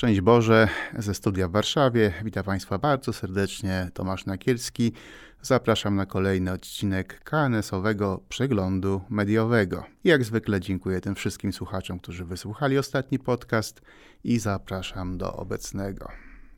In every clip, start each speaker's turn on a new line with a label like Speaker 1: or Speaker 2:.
Speaker 1: Szczęść Boże ze studia w Warszawie. Witam Państwa bardzo serdecznie. Tomasz Nakielski. Zapraszam na kolejny odcinek KNS-owego przeglądu mediowego. Jak zwykle dziękuję tym wszystkim słuchaczom, którzy wysłuchali ostatni podcast i zapraszam do obecnego.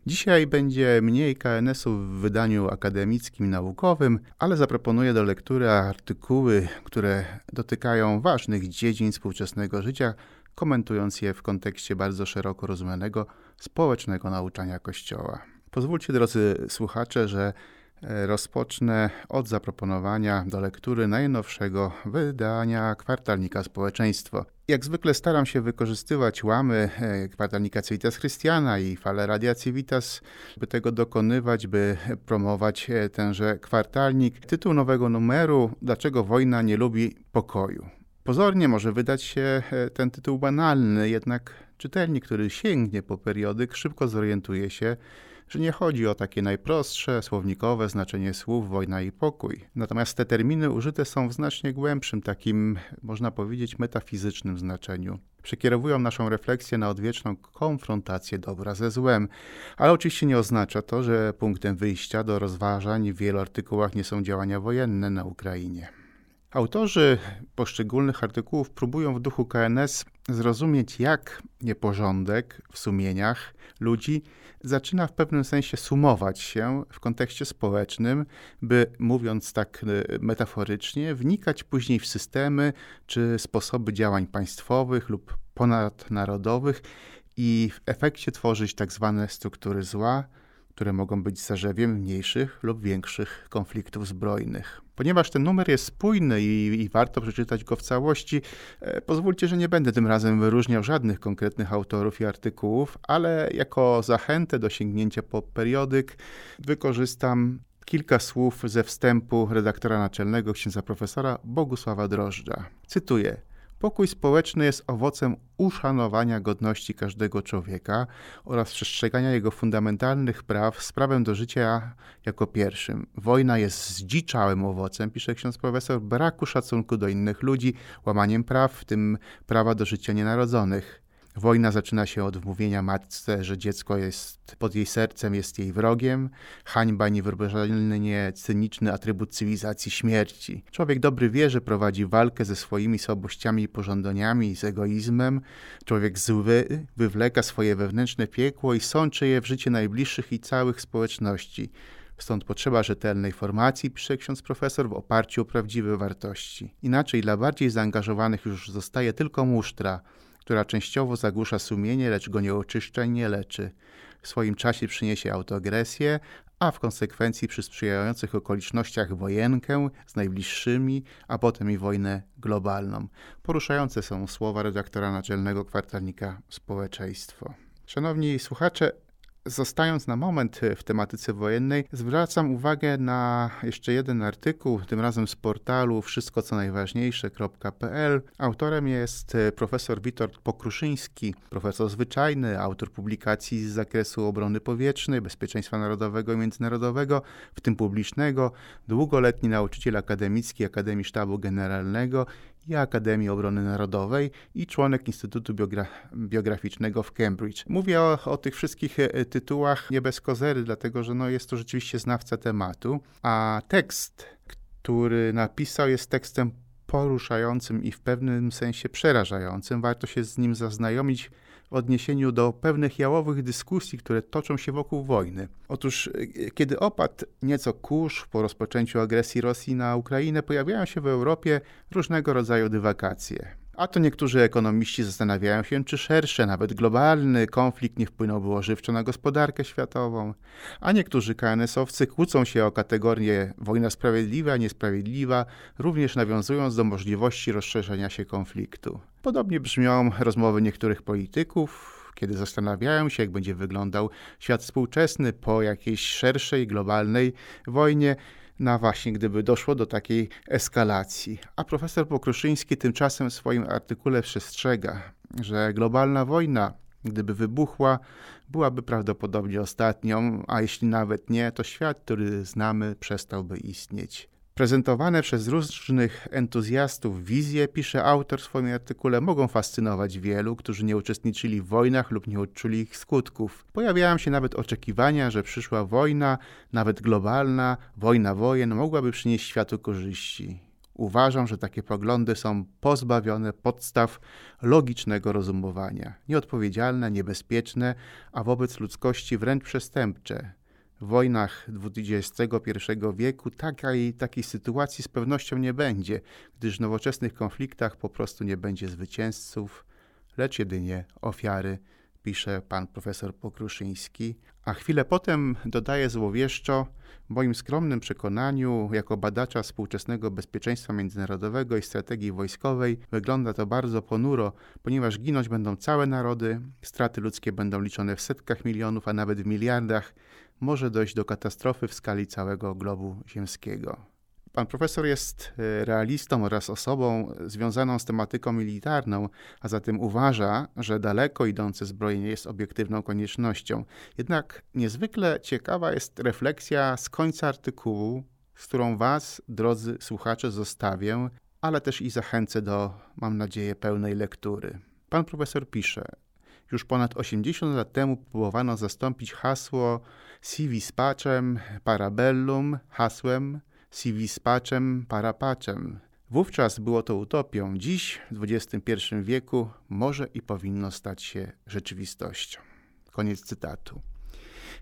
Speaker 1: Dzisiaj będzie mniej KNS-u w wydaniu akademickim, naukowym, ale zaproponuję do lektury artykuły, które dotykają ważnych dziedzin współczesnego życia, komentując je w kontekście bardzo szeroko rozumianego społecznego nauczania Kościoła. Pozwólcie, drodzy słuchacze, że e, rozpocznę od zaproponowania do lektury najnowszego wydania kwartalnika Społeczeństwo. Jak zwykle staram się wykorzystywać łamy e, kwartalnika Civitas Christiana i fale Radia Civitas, by tego dokonywać, by promować e, tenże kwartalnik. Tytuł nowego numeru Dlaczego wojna nie lubi pokoju? Pozornie może wydać się e, ten tytuł banalny, jednak czytelnik, który sięgnie po periodyk, szybko zorientuje się, że nie chodzi o takie najprostsze, słownikowe znaczenie słów wojna i pokój. Natomiast te terminy użyte są w znacznie głębszym, takim, można powiedzieć, metafizycznym znaczeniu. Przekierowują naszą refleksję na odwieczną konfrontację dobra ze złem, ale oczywiście nie oznacza to, że punktem wyjścia do rozważań w wielu artykułach nie są działania wojenne na Ukrainie. Autorzy poszczególnych artykułów próbują w duchu KNS zrozumieć, jak nieporządek w sumieniach ludzi zaczyna w pewnym sensie sumować się w kontekście społecznym, by mówiąc tak e, metaforycznie, wnikać później w systemy czy sposoby działań państwowych lub ponadnarodowych i w efekcie tworzyć tak zwane struktury zła, które mogą być zarzewiem mniejszych lub większych konfliktów zbrojnych. Ponieważ ten numer jest spójny i, i, warto przeczytać go w całości, e, pozwólcie, że nie będę tym razem wyróżniał żadnych konkretnych autorów i artykułów, ale jako zachętę do sięgnięcia po periodyk wykorzystam kilka słów ze wstępu redaktora naczelnego księdza profesora Bogusława Drożdża. Cytuję. Pokój społeczny jest owocem uszanowania godności każdego człowieka oraz przestrzegania jego fundamentalnych praw z prawem do życia jako pierwszym. Wojna jest zdziczałym owocem, pisze ksiądz profesor, braku szacunku do innych ludzi, łamaniem praw, w tym prawa do życia nienarodzonych. Wojna zaczyna się od wmówienia matce, że dziecko jest pod jej sercem, jest jej wrogiem. Hańba, niewyobrażalnie cyniczny atrybut cywilizacji śmierci. Człowiek dobry wie, że prowadzi walkę ze swoimi słabościami i pożądaniami, z egoizmem. Człowiek zły wywleka swoje wewnętrzne piekło i sączy je w życie najbliższych i całych społeczności. Stąd potrzeba rzetelnej formacji, pisze ksiądz profesor, w oparciu o prawdziwe wartości. Inaczej dla bardziej zaangażowanych już zostaje tylko musztra – która częściowo zagłusza sumienie, lecz go nie oczyszcza i nie leczy. W swoim czasie przyniesie autoagresję, a w konsekwencji przy sprzyjających okolicznościach wojenkę z najbliższymi, a potem i wojnę globalną. Poruszające są słowa redaktora naczelnego kwartalnika Społeczeństwo. Szanowni słuchacze, Zostając na moment w tematyce wojennej, zwracam uwagę na jeszcze jeden artykuł, tym razem z portalu wszystko co najważniejsze.pl. Autorem jest profesor Witold Pokruszyński, profesor zwyczajny, autor publikacji z zakresu obrony powietrznej, bezpieczeństwa narodowego i międzynarodowego, w tym publicznego, długoletni nauczyciel akademicki Akademii Sztabu Generalnego i Akademii Obrony Narodowej i członek Instytutu Biogra Biograficznego w Cambridge. Mówię o, o, tych wszystkich e, tytułach nie bez kozery, dlatego że no, jest to rzeczywiście znawca tematu, a tekst, który napisał, jest tekstem poruszającym i w pewnym sensie przerażającym. Warto się z nim zaznajomić w odniesieniu do pewnych jałowych dyskusji, które toczą się wokół wojny. Otóż, e, kiedy opadł nieco kurz po rozpoczęciu agresji Rosji na Ukrainę, pojawiają się w Europie różnego rodzaju dywagacje. A to niektórzy ekonomiści zastanawiają się, czy szerszy, nawet globalny konflikt nie wpłynąłby ożywczo na gospodarkę światową, a niektórzy KNS-owcy kłócą się o kategorię wojna sprawiedliwa, niesprawiedliwa, również nawiązując do możliwości rozszerzenia się konfliktu. Podobnie brzmią rozmowy niektórych polityków, kiedy zastanawiają się, jak będzie wyglądał świat współczesny po jakiejś szerszej, globalnej wojnie, na właśnie gdyby doszło do takiej eskalacji. A profesor Pokruszyński tymczasem w swoim artykule przestrzega, że globalna wojna, gdyby wybuchła, byłaby prawdopodobnie ostatnią, a jeśli nawet nie, to świat, który znamy, przestałby istnieć. Prezentowane przez różnych entuzjastów wizje, pisze autor w swoim artykule, mogą fascynować wielu, którzy nie uczestniczyli w wojnach lub nie odczuli ich skutków. Pojawiają się nawet oczekiwania, że przyszła wojna, nawet globalna, wojna wojen, mogłaby przynieść światu korzyści. Uważam, że takie poglądy są pozbawione podstaw logicznego rozumowania, nieodpowiedzialne, niebezpieczne, a wobec ludzkości wręcz przestępcze. Wojnach XXI wieku takiej, takiej sytuacji z pewnością nie będzie, gdyż w nowoczesnych konfliktach po prostu nie będzie zwycięzców, lecz jedynie ofiary, pisze pan profesor Pokruszyński, a chwilę potem dodaje złowieszczo, w moim skromnym przekonaniu, jako badacza współczesnego bezpieczeństwa międzynarodowego i strategii wojskowej, wygląda to bardzo ponuro, ponieważ ginąć będą całe narody, straty ludzkie będą liczone w setkach milionów, a nawet w miliardach, może dojść do katastrofy w skali całego globu ziemskiego. Pan profesor jest e, realistą oraz osobą związaną z tematyką militarną, a zatem uważa, że daleko idące zbrojenie jest obiektywną koniecznością. Jednak niezwykle ciekawa jest refleksja z końca artykułu, z którą Was, drodzy słuchacze, zostawię, ale też i zachęcę do, mam nadzieję, pełnej lektury. Pan profesor pisze: Już ponad 80 lat temu próbowano zastąpić hasło CV z patchem, parabellum, hasłem CV z patchem, parapaczem. Wówczas było to utopią, dziś w XXI wieku może i powinno stać się rzeczywistością. Koniec cytatu.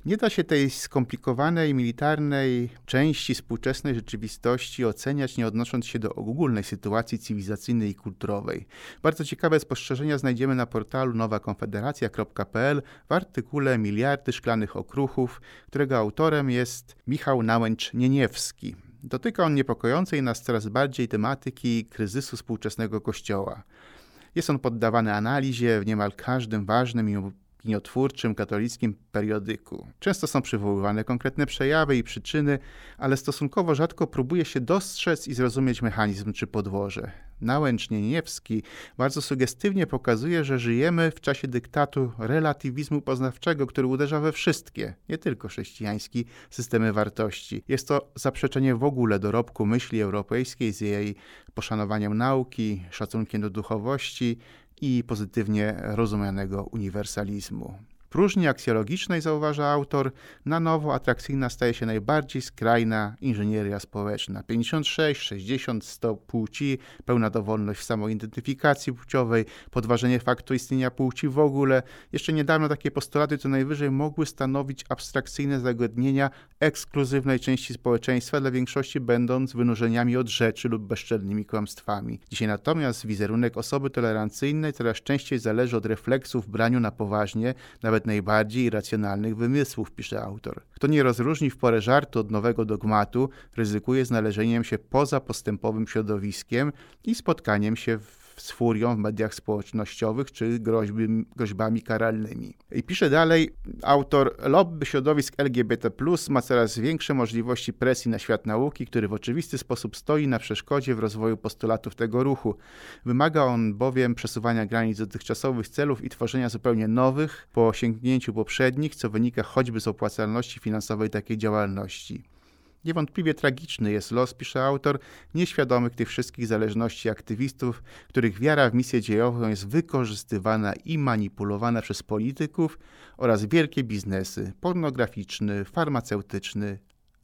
Speaker 1: Nie da się tej skomplikowanej militarnej części współczesnej rzeczywistości oceniać, nie odnosząc się do ogólnej sytuacji cywilizacyjnej i kulturowej. Bardzo ciekawe spostrzeżenia znajdziemy na portalu nowakonfederacja.pl w artykule Miliardy szklanych okruchów, którego autorem jest Michał Nałęcz-Nieniewski. Dotyka on niepokojącej nas coraz bardziej tematyki kryzysu współczesnego Kościoła. Jest on poddawany analizie w niemal każdym ważnym i opiniotwórczym katolickim periodyku. Często są przywoływane konkretne przejawy i przyczyny, ale stosunkowo rzadko próbuje się dostrzec i zrozumieć mechanizm czy podłoże. Nałęcz Nieniewski bardzo sugestywnie pokazuje, że żyjemy w czasie dyktatu relatywizmu poznawczego, który uderza we wszystkie, nie tylko chrześcijańskie, systemy wartości. Jest to zaprzeczenie w ogóle dorobku myśli europejskiej z jej poszanowaniem nauki, szacunkiem do duchowości i pozytywnie rozumianego uniwersalizmu próżni aksjologicznej, zauważa autor, na nowo atrakcyjna staje się najbardziej skrajna inżynieria społeczna. 56, 60, 100 płci, pełna dowolność w samoidentyfikacji płciowej, podważenie faktu istnienia płci w ogóle. Jeszcze niedawno takie postulaty co najwyżej mogły stanowić abstrakcyjne zagadnienia ekskluzywnej części społeczeństwa, dla większości będąc wynurzeniami od rzeczy lub bezczelnymi kłamstwami. Dzisiaj natomiast wizerunek osoby tolerancyjnej coraz częściej zależy od refleksów w braniu na poważnie, nawet nawet najbardziej irracjonalnych wymysłów, pisze autor. Kto nie rozróżni w porę żartu od nowego dogmatu, ryzykuje znalezieniem się poza postępowym środowiskiem i spotkaniem się w z furią w mediach społecznościowych czy groźby, groźbami karalnymi. I pisze dalej autor, lobby środowisk LGBT ma coraz większe możliwości presji na świat nauki, który w oczywisty sposób stoi na przeszkodzie w rozwoju postulatów tego ruchu. Wymaga on bowiem przesuwania granic dotychczasowych celów i tworzenia zupełnie nowych po osiągnięciu poprzednich, co wynika choćby z opłacalności finansowej takiej działalności. Niewątpliwie tragiczny jest los, pisze autor, nieświadomych tych wszystkich zależności aktywistów, których wiara w misję dziejową jest wykorzystywana i manipulowana przez polityków oraz wielkie biznesy pornograficzny, farmaceutyczny,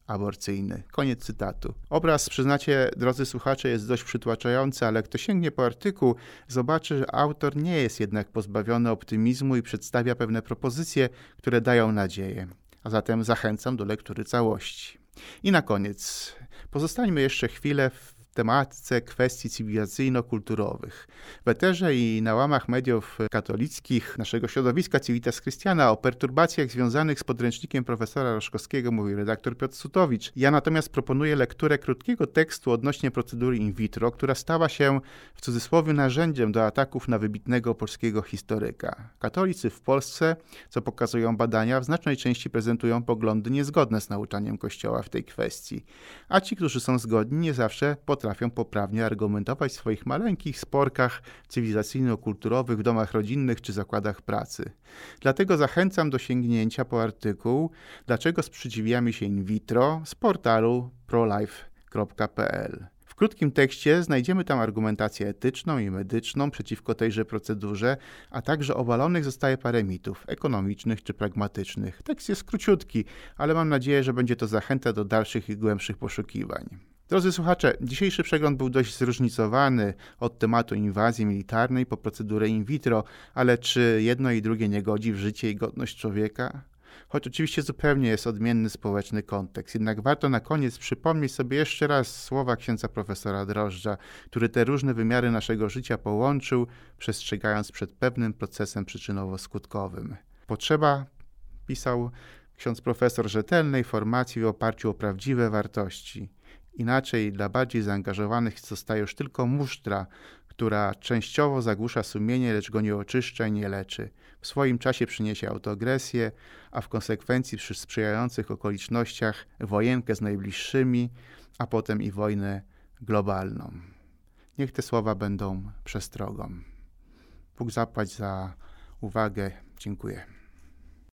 Speaker 1: aborcyjny. Koniec cytatu. Obraz, przyznacie, drodzy słuchacze, jest dość przytłaczający, ale kto sięgnie po artykuł, zobaczy, że autor nie jest jednak pozbawiony optymizmu i przedstawia pewne propozycje, które dają nadzieję. A zatem zachęcam do lektury całości. I na koniec, pozostańmy jeszcze chwilę w tematyce kwestii cywilizacyjno-kulturowych. W eterze i na łamach mediów katolickich naszego środowiska Civitas Christiana o perturbacjach związanych z podręcznikiem profesora Roszkowskiego mówi redaktor Piotr Sutowicz. Ja natomiast proponuję lekturę krótkiego tekstu odnośnie procedury in vitro, która stała się w cudzysłowie narzędziem do ataków na wybitnego polskiego historyka. Katolicy w Polsce, co pokazują badania, w znacznej części prezentują poglądy niezgodne z nauczaniem Kościoła w tej kwestii, a ci, którzy są zgodni, nie zawsze potrafią potrafią poprawnie argumentować w swoich maleńkich sporkach cywilizacyjno-kulturowych w domach rodzinnych czy zakładach pracy. Dlatego zachęcam do sięgnięcia po artykuł Dlaczego sprzeciwiamy się in vitro z portalu prolife www.ks.pl. W krótkim tekście znajdziemy tam argumentację etyczną i medyczną przeciwko tejże procedurze, a także obalonych zostaje parę mitów ekonomicznych czy pragmatycznych. Tekst jest króciutki, ale mam nadzieję, że będzie to zachęta do dalszych i głębszych poszukiwań. Drodzy słuchacze, dzisiejszy przegląd był dość zróżnicowany od tematu inwazji militarnej po procedurę in vitro, ale czy jedno i drugie nie godzi w życie i godność człowieka? choć oczywiście zupełnie jest odmienny społeczny kontekst. Jednak warto na koniec przypomnieć sobie jeszcze raz słowa księdza profesora Drożdża, który te różne wymiary naszego życia połączył, przestrzegając przed pewnym procesem przyczynowo-skutkowym. Potrzeba, pisał ksiądz profesor, rzetelnej formacji w oparciu o prawdziwe wartości. Inaczej dla bardziej zaangażowanych zostaje już tylko musztra, która częściowo zagłusza sumienie, lecz go nie oczyszcza i nie leczy. W swoim czasie przyniesie autoagresję, a w konsekwencji przy sprzyjających okolicznościach wojenkę z najbliższymi, a potem i wojnę globalną. Niech te słowa będą przestrogą. Bóg zapłać za uwagę. Dziękuję.